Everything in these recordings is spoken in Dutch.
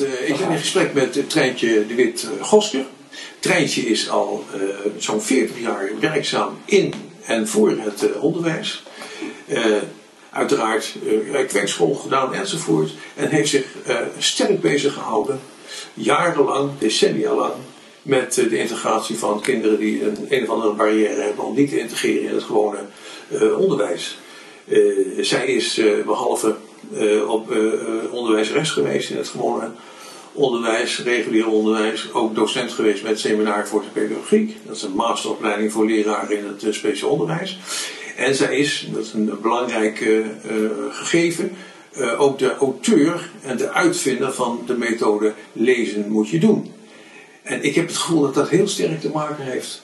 eh, ik ben in gesprek met het Treintje de Wit uh, Gosker. Treintje is al zo'n 40 jaar werkzaam in en voor het onderwijs. uiteraard werkschool gedaan enzovoort. En heeft zich sterk bezig gehouden, jarenlang, decennia lang, met de integratie van kinderen die een, een of andere barrière hebben om niet te integreren in het gewone onderwijs. zij is behalve uh, op uh, onderwijsrechts geweest in het gewone onderwijs, regulier onderwijs. Ook docent geweest met het seminar voor de pedagogiek. Dat is een masteropleiding voor leraren in het speciaal onderwijs. En zij is, dat is een belangrijk gegeven, ook de auteur en de uitvinder van de methode lezen moet je doen. En ik heb het gevoel dat dat heel sterk te maken heeft.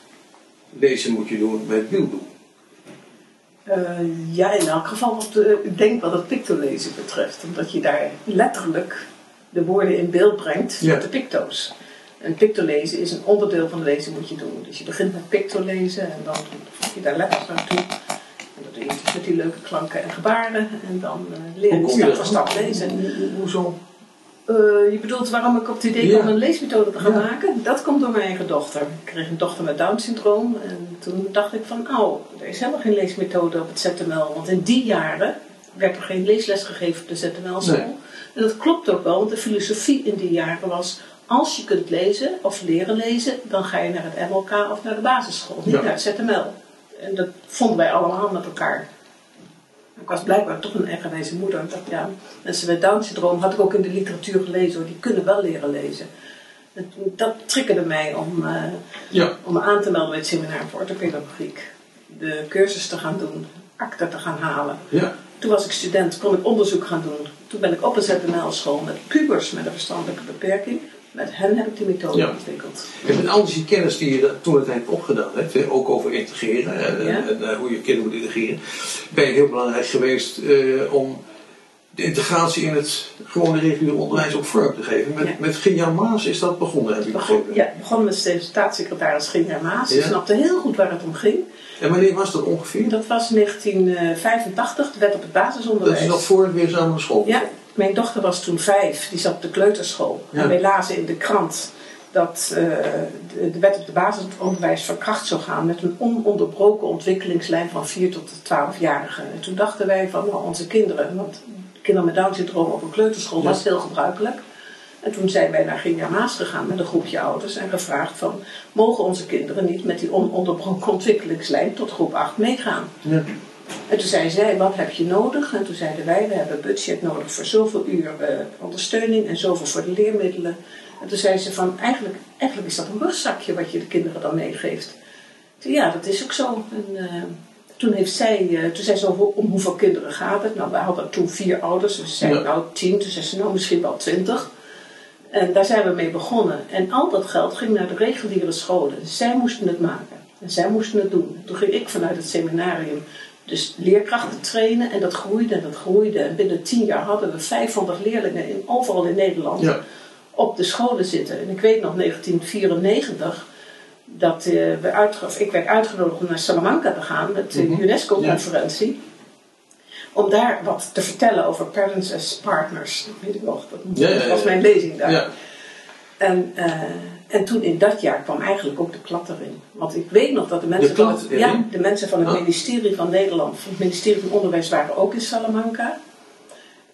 Lezen moet je doen met doen. Uh, ja, in elk geval wat de, ik denk wat het pictolezen betreft. Omdat je daar letterlijk de woorden in beeld brengt met de picto's. En pictolezen is een onderdeel van lezen moet je doen. Dus je begint met pictolezen en dan voeg je daar letters naartoe. En dat doe je dus met die leuke klanken en gebaren. En dan uh, leer je stap voor stap lezen. Hoezo? Uh, je bedoelt waarom ik op het idee kwam een leesmethode te gaan maken? Dat komt door mijn eigen dochter. Ik kreeg een dochter met Down-syndroom. En toen dacht ik van, oh, er is helemaal geen leesmethode op het ZML. Want in die jaren werd er geen leesles gegeven op de ZML-school. En dat klopt ook wel, want de filosofie in die jaren was... als je kunt lezen of leren lezen, dan ga je naar het MLK of naar de basisschool. Niet naar het ZML. En dat vonden wij allemaal met elkaar. Ik was blijkbaar toch een eigenwijze moeder. Ik dacht, ja, mensen met Down-syndroom had ik ook in de literatuur gelezen, hoor, die kunnen wel leren lezen. En dat triggerde mij om, uh, ja. om me aan te melden bij het seminar voor orthopedagogiek. De cursus te gaan doen, akte te gaan halen. Ja. Toen was ik student, kon ik onderzoek gaan doen. Toen ben ik op een ZML-school met pubers met een verstandelijke beperking met hen heb ik die methode ja. ontwikkeld. En met al die kennis die je toen het tijd opgedaan hebt, ook over integreren en, en, hoe je kinderen moet integreren, ben je heel belangrijk geweest uh, om de integratie in het gewone reguliere onderwijs ook vorm te geven. Met, ja. met Ginja Maas is dat begonnen, heb ik Begon, Ja, begon met de staatssecretaris Ginja Maas. Ze snapte heel goed waar het om ging. En wanneer was dat ongeveer? Dat was 1985, de wet op het basisonderwijs. Dat is nog voor het weer samen school? Ja, mijn dochter was toen vijf, die zat op de kleuterschool. En wij lazen in de krant dat uh, de, de, wet op het basisonderwijs van kracht zou gaan met een ononderbroken ontwikkelingslijn van 4 tot 12-jarigen. En toen dachten wij van nou, onze kinderen, want kinderen met Down-syndroom op een kleuterschool was heel gebruikelijk. En toen zijn wij naar Ginja Maas gegaan met een groepje ouders en gevraagd van mogen onze kinderen niet met die ononderbroken ontwikkelingslijn tot groep 8 meegaan. Ja. En toen zei zij, wat heb je nodig? En toen zeiden wij, we hebben budget nodig voor zoveel uur uh, ondersteuning en zoveel voor de leermiddelen. En toen zei ze van, eigenlijk, eigenlijk is dat een rugzakje wat je de kinderen dan meegeeft. Toen, ja, dat is ook zo. En, uh, toen heeft zij, uh, toen zei ze, om hoeveel kinderen gaat het? Nou, wij hadden toen vier ouders, dus ze zeiden nou tien. Toen zei ze, nou misschien wel twintig. En daar zijn we mee begonnen. En al dat geld ging naar de reguliere scholen. zij moesten het maken. En zij moesten het doen. Toen ging ik vanuit het seminarium dus leerkrachten trainen en dat groeide en dat groeide. En binnen tien jaar hadden we 500 leerlingen in, overal in Nederland ja. op de scholen zitten. En ik weet nog 1994 dat uh, we uitge- ik werd uitgenodigd om naar Salamanca te gaan met de mhm. UNESCO-conferentie. Om daar wat te vertellen over Parents as Partners. Dat weet ik nog, dat was mijn lezing daar. En, uh, en toen in dat jaar kwam eigenlijk ook de klad erin. Want ik weet nog dat de mensen, de van, het, ja, de mensen van het ah. ministerie van Nederland, van het ministerie van Onderwijs, waren ook in Salamanca.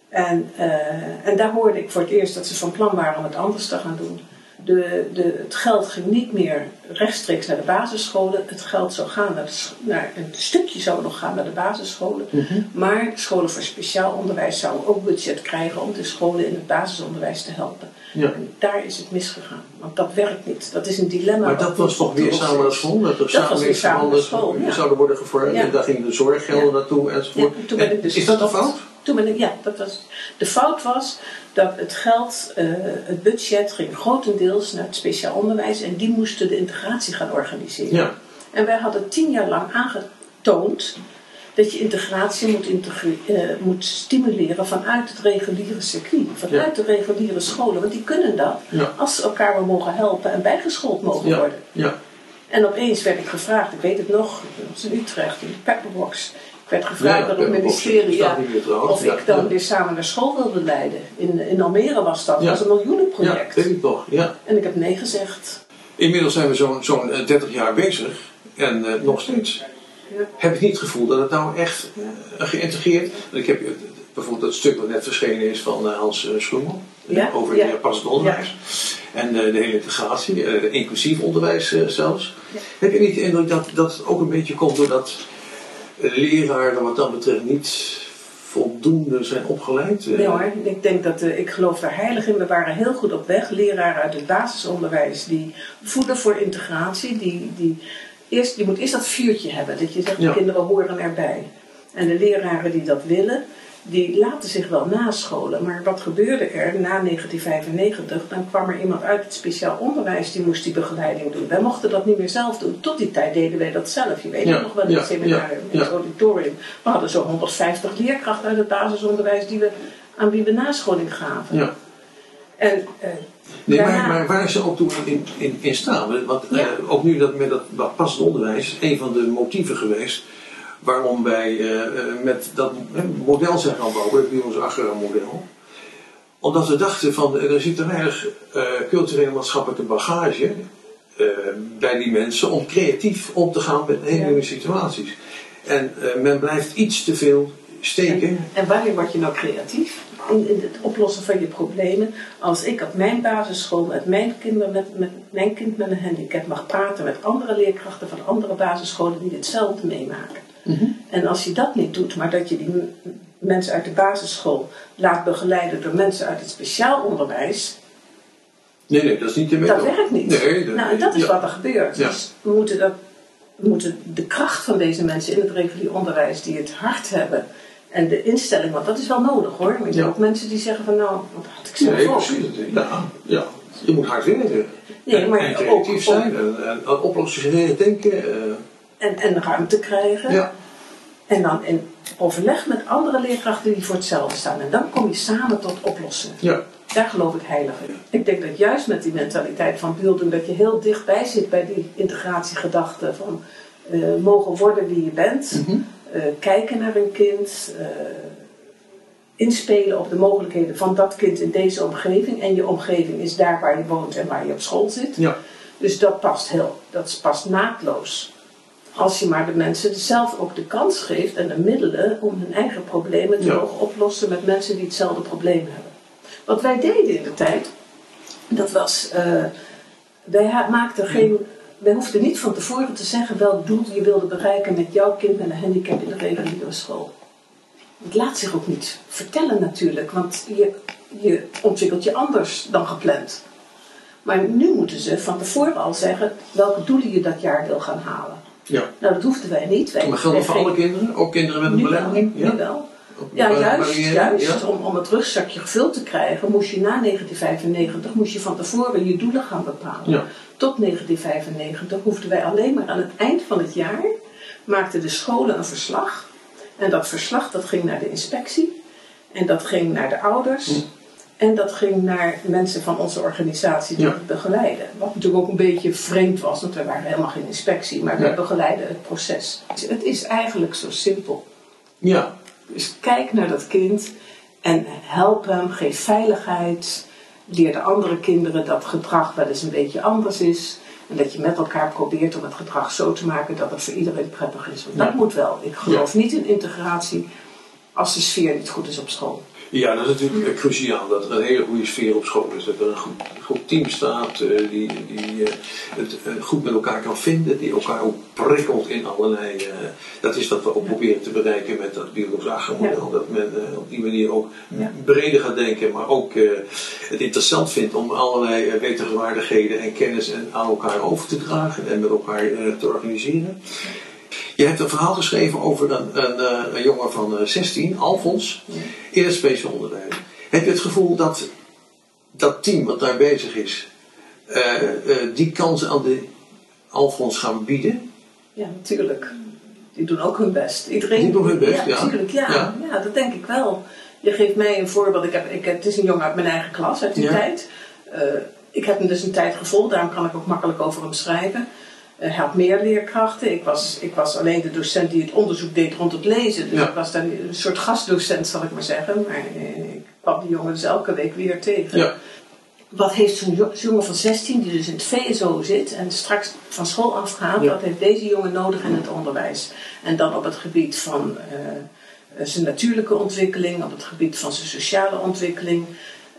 En, uh, en daar hoorde ik voor het eerst dat ze van plan waren om het anders te gaan doen. De, de, het geld ging niet meer rechtstreeks naar de basisscholen. Het geld zou gaan naar, naar een stukje zou nog gaan naar de basisscholen. Mm -hmm. Maar scholen voor speciaal onderwijs zouden ook budget krijgen om de scholen in het basisonderwijs te helpen. Ja. En daar is het misgegaan. Want dat werkt niet. Dat is een dilemma. Maar dat was toch weer samen naar school? Dat, dat samen was weer samen naar school. Ja. zouden worden gevormd. En daar gingen de zorggelden naartoe enzovoort. En dus is dat de fout? Toen ben ik, ja, dat was, de fout was dat het geld, uh, het budget ging grotendeels naar het speciaal onderwijs en die moesten de integratie gaan organiseren. Ja. En wij hadden tien jaar lang aangetoond dat je integratie moet, uh, moet stimuleren vanuit het reguliere circuit, vanuit de reguliere scholen, want die kunnen dat ja. als ze elkaar wel mogen helpen en bijgeschoold mogen worden. Ja. En opeens werd ik gevraagd, ik weet het nog, dat was in Utrecht, in de Pepperbox Ik werd gevraagd door het ministerie ja, of ik dan weer samen naar school wilde leiden. In, in Almere was dat. Dat was een miljoenenproject. Ja, weet ik toch. Ja. En ik heb nee gezegd. Inmiddels zijn we zo'n zo'n 30 jaar bezig en uh, nog steeds heb ik niet het gevoel dat het nou echt uh, geïntegreerd Ik heb bijvoorbeeld dat stuk wat net verschenen is van uh, Hans Schoemel ja? over het passend onderwijs en de hele integratie, inclusief onderwijs zelfs. Heb je niet de indruk dat dat ook een beetje komt doordat leraren wat dat betreft niet voldoende zijn opgeleid? Nee hoor, ik denk dat, uh, ik geloof daar heilig in. We waren heel goed op weg. Leraren uit het basisonderwijs die voeden voor integratie. Die, die eerst, je moet eerst dat vuurtje hebben. Dat je zegt, Ja. de kinderen horen erbij. En de leraren die dat willen, die laten zich wel nascholen. Maar wat gebeurde er na 1995? Dan kwam er iemand uit het speciaal onderwijs die moest die begeleiding doen. Wij mochten dat niet meer zelf doen. Tot die tijd deden wij dat zelf. Je weet Ja, nog wel in ja, het seminarium, in het auditorium. We hadden zo'n 150 leerkrachten uit het basisonderwijs die we, aan wie we nascholing gaven. Ja. En eh, Nee, daarna- maar, maar waar is ze ook toe in, in, in staan? Want Ja. ook nu dat met dat, passend onderwijs een van de motieven geweest waarom wij eh, eh, met dat model zijn gaan bouwen, het Bios Agra model. Omdat we dachten van eh, er zit er weinig eh, culturele en maatschappelijke bagage bij die mensen om creatief om te gaan met hele nieuwe situaties. En men blijft iets te veel steken. En, en wanneer word je nou creatief? In, in het oplossen van je problemen. Als ik op mijn basisschool met mijn, kinderen, met, met mijn kind met een handicap mag praten met andere leerkrachten van andere basisscholen die hetzelfde meemaken. En als je dat niet doet, maar dat je die mensen uit de basisschool laat begeleiden door mensen uit het speciaal onderwijs, Nee, nee, dat is niet de dat methode. werkt niet. Nee, nou, en dat is ja. wat er gebeurt. Ja. Dus we moeten, dat, we moeten de kracht van deze mensen in het regulier onderwijs, die het hart hebben, en de instelling, want dat is wel nodig hoor. Hebt Ja. ook mensen die zeggen van nou, wat had ik zelf Nee, ook. precies. Ja, ja. Je moet hard werken. Nee, en, maar en creatief ook- zijn en, en oplossingsgericht denken. En, en ruimte krijgen. ja. En dan in overleg met andere leerkrachten die voor hetzelfde staan. En dan kom je samen tot oplossingen. Ja. Daar geloof ik heilig in. Ik denk dat juist met die mentaliteit van Building dat je heel dichtbij zit bij die integratiegedachte van eh, mogen worden wie je bent, Mhm. eh, kijken naar een kind, eh, inspelen op de mogelijkheden van dat kind in deze omgeving. En je omgeving is daar waar je woont en waar je op school zit. Ja. Dus dat past heel, dat past naadloos. Als je maar de mensen zelf ook de kans geeft en de middelen om hun eigen problemen te Ja. mogen oplossen met mensen die hetzelfde probleem hebben. Wat wij deden in de tijd, dat was, eh, wij maakten geen, wij hoefden niet van tevoren te zeggen welk doel je wilde bereiken met jouw kind met een handicap in de reguliere school. Het laat zich ook niet vertellen natuurlijk, want je, je ontwikkelt je anders dan gepland. Maar nu moeten ze van tevoren al zeggen welke doelen je dat jaar wil gaan halen. Ja. Nou, dat hoefden wij niet. Wij, Maar geldt dat voor alle kinderen? Ook kinderen met een nu wel, belemmering? nu wel. Ja, juist. juist. Ja? Om, om het rugzakje gevuld te krijgen, moest je na 1995 moest je van tevoren je doelen gaan bepalen. Ja. Tot 1995 hoefden wij alleen maar aan het eind van het jaar maakten de scholen een verslag. En dat verslag dat ging naar de inspectie. En dat ging naar de ouders. En dat ging naar mensen van onze organisatie die Ja. het begeleiden. Wat natuurlijk ook een beetje vreemd was, want we waren helemaal geen inspectie. Maar we Ja. begeleiden het proces. Dus het is eigenlijk zo simpel. Ja. Dus kijk naar dat kind en help hem, geef veiligheid. Leer de andere kinderen dat gedrag wel eens een beetje anders is. En dat je met elkaar probeert om het gedrag zo te maken dat het voor iedereen prettig is. Want dat moet wel. Ik geloof niet in integratie als de sfeer niet goed is op school. Ja, dat is natuurlijk cruciaal dat er een hele goede sfeer op school is. Dat er een goed, goed team staat eh, die, die eh, het eh, goed met elkaar kan vinden, die elkaar ook prikkelt in allerlei. dat is wat we ook proberen te bereiken met dat biologisch model. Dat men op die manier ook Ja. breder gaat denken, maar ook het interessant vindt om allerlei wetenswaardigheden en kennis en aan elkaar over te dragen en met elkaar te organiseren. Je hebt een verhaal geschreven over een, een, eh, een jongen van eh, 16, Alfons, in het speciaal onderwijs. Heb je het gevoel dat dat team wat daar bezig is, eh, eh, die kansen aan de Alfons gaan bieden? Ja, natuurlijk. Die doen ook hun best. Iedereen Die doen hun best, ja. Natuurlijk, ja. Ja. ja. dat denk ik wel. Je geeft mij een voorbeeld. Ik heb, ik, het is een jongen uit mijn eigen klas uit die Ja. tijd. Eh, ik heb hem dus een tijd gevolgd, daarom kan ik ook makkelijk over hem schrijven. Uh, had meer leerkrachten. Ik was, ik was alleen de docent die het onderzoek deed rond het lezen. Dus ik was dan een soort gastdocent, zal ik maar zeggen. Maar ik kwam die jongen dus elke week weer tegen. Ja. Wat heeft zo'n jongen van 16, die dus in het VSO zit en straks van school afgaat, wat heeft deze jongen nodig in het onderwijs? En dan op het gebied van uh, zijn natuurlijke ontwikkeling, op het gebied van zijn sociale ontwikkeling.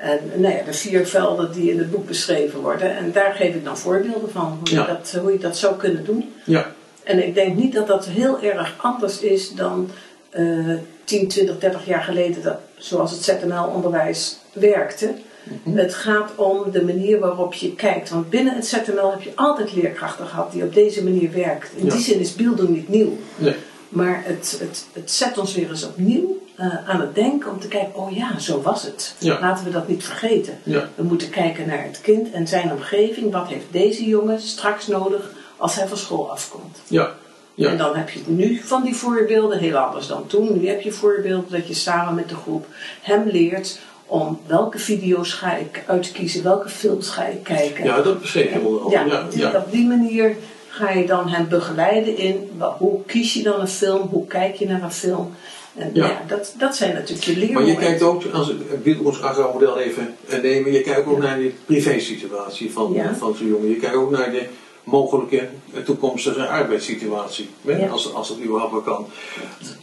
En nou ja, de vier velden die in het boek beschreven worden. En daar geef ik dan voorbeelden van, hoe, je, dat, hoe je dat zou kunnen doen. Ja. En ik denk niet dat dat heel erg anders is dan uh, 10, 20, 30 jaar geleden, dat, zoals het ZML-onderwijs werkte. Mhm. Het gaat om de manier waarop je kijkt. Want binnen het ZML heb je altijd leerkrachten gehad die op deze manier werken. In die zin is beelding niet nieuw. Nee. Maar het, het, het zet ons weer eens opnieuw uh, aan het denken om te kijken, oh ja, zo was het. Laten we dat niet vergeten. We moeten kijken naar het kind en zijn omgeving. Wat heeft deze jongen straks nodig als hij van school afkomt? Ja. Ja. En dan heb je nu van die voorbeelden, heel anders dan toen. Nu heb je voorbeelden dat je samen met de groep hem leert om welke video's ga ik uitkiezen, welke films ga ik kijken. Ja, dat beschreef je wel. Ja, ja, ja, op die manier ga je dan hem begeleiden in hoe kies je dan een film, hoe kijk je naar een film. En ja. dat, dat zijn natuurlijk je leermomenten. Maar je kijkt ook, als ik ons model even nemen, je kijkt ook naar de privésituatie van, van zo'n jongen. Je kijkt ook naar de mogelijke toekomstige arbeidssituatie. Als, als dat überhaupt wel kan.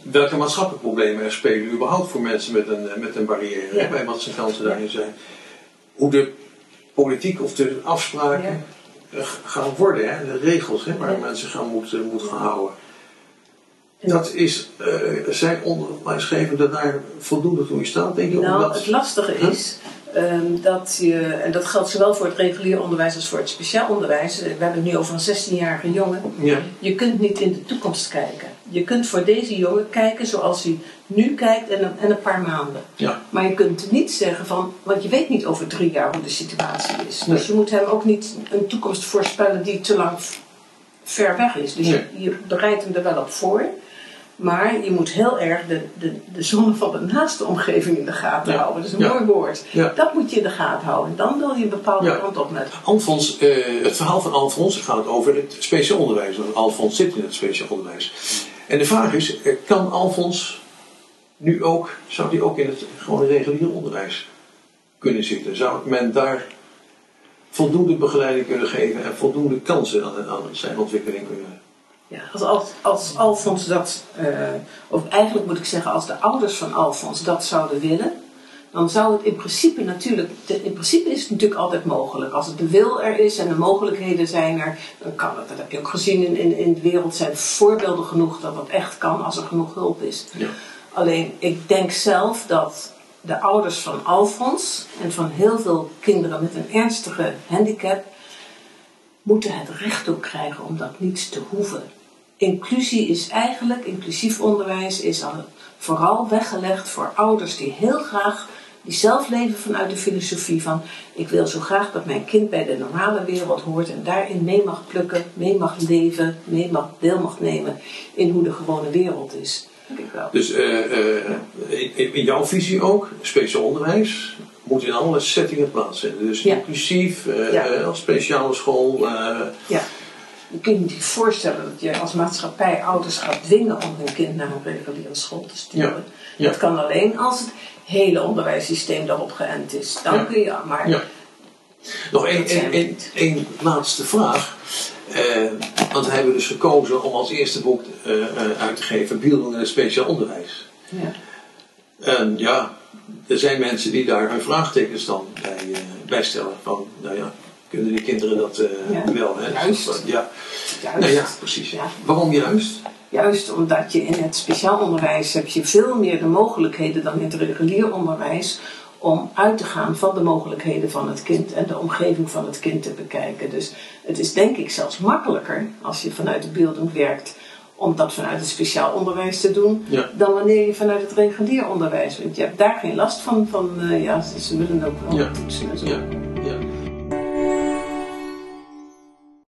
Welke maatschappelijke problemen er spelen überhaupt voor mensen met een, met een barrière. Bij wat zijn kansen daarin zijn. Hoe de politiek of de afspraken gaan worden. Hè? De regels hè, waar mensen gaan moeten, moeten gaan houden. Dat is, uh, zijn onderwijsgevenden daar voldoende toe in staat, denk je? Nou, het lastige is um, dat je, en dat geldt zowel voor het regulier onderwijs als voor het speciaal onderwijs. We hebben het nu over een 16-jarige jongen. Ja. Je kunt niet in de toekomst kijken. Je kunt voor deze jongen kijken zoals hij nu kijkt en een, en een paar maanden. Ja. Maar je kunt niet zeggen van, want je weet niet over drie jaar hoe de situatie is. Dus je moet hem ook niet een toekomst voorspellen die te lang ver weg is. Dus je, je bereidt hem er wel op voor. Maar je moet heel erg de, de, de zonne van de naaste omgeving in de gaten houden. Dat is een mooi woord. Dat moet je in de gaten houden. Dan wil je een bepaalde kant op met. Alfons, uh, het verhaal van Alfons gaat over het speciaal onderwijs. Want Alfons zit in het speciaal onderwijs. En de vraag is, eh, kan Alfons nu ook, zou hij ook in het gewone reguliere onderwijs kunnen zitten? Zou men daar voldoende begeleiding kunnen geven en voldoende kansen aan, aan zijn ontwikkeling kunnen ja, als, als, als Alfons dat, uh, of eigenlijk moet ik zeggen, als de ouders van Alfons dat zouden willen, dan zou het in principe natuurlijk, in principe is het natuurlijk altijd mogelijk. Als het de wil er is en de mogelijkheden zijn er, dan kan het. Dat heb je ook gezien in, in, in de wereld, zijn voorbeelden genoeg dat dat echt kan als er genoeg hulp is. Ja. Alleen, ik denk zelf dat de ouders van Alfons en van heel veel kinderen met een ernstige handicap moeten het recht ook krijgen om dat niet te hoeven. Inclusie is eigenlijk, inclusief onderwijs is al vooral weggelegd voor ouders die heel graag, die zelf leven vanuit de filosofie van ik wil zo graag dat mijn kind bij de normale wereld hoort en daarin mee mag plukken, mee mag leven, mee mag, deel mag nemen in hoe de gewone wereld is. Dus uh, in, in, jouw visie ook, speciaal onderwijs, moet in alle settingen plaatsvinden. Dus inclusief, uh, als speciale school. ja je kunt je voorstellen dat je als maatschappij ouders gaat dwingen om hun kind naar een reguliere school te sturen. Dat kan alleen als het hele onderwijssysteem daarop geënt is. Dan kun je, maar. Ja. Nog één laatste vraag. Uh, want we hebben dus gekozen om als eerste boek uh, uh, uit te geven in het speciaal onderwijs. Ja. En ja, er zijn mensen die daar hun vraagtekens dan bij, bij stellen. Van, nou ja, kunnen die kinderen dat uh, wel. Hè? Juist. Ja. Juist. Nou ja, precies. Ja. Waarom juist? Juist omdat je in het speciaal onderwijs heb je veel meer de mogelijkheden dan in het regulier onderwijs om uit te gaan van de mogelijkheden van het kind en de omgeving van het kind te bekijken. Dus het is denk ik zelfs makkelijker als je vanuit de beelding werkt om dat vanuit het speciaal onderwijs te doen, dan wanneer je vanuit het regulier onderwijs. Want je hebt daar geen last van, van uh, ja, ze willen ook wel ja. toetsen en zo. Ja. Ja.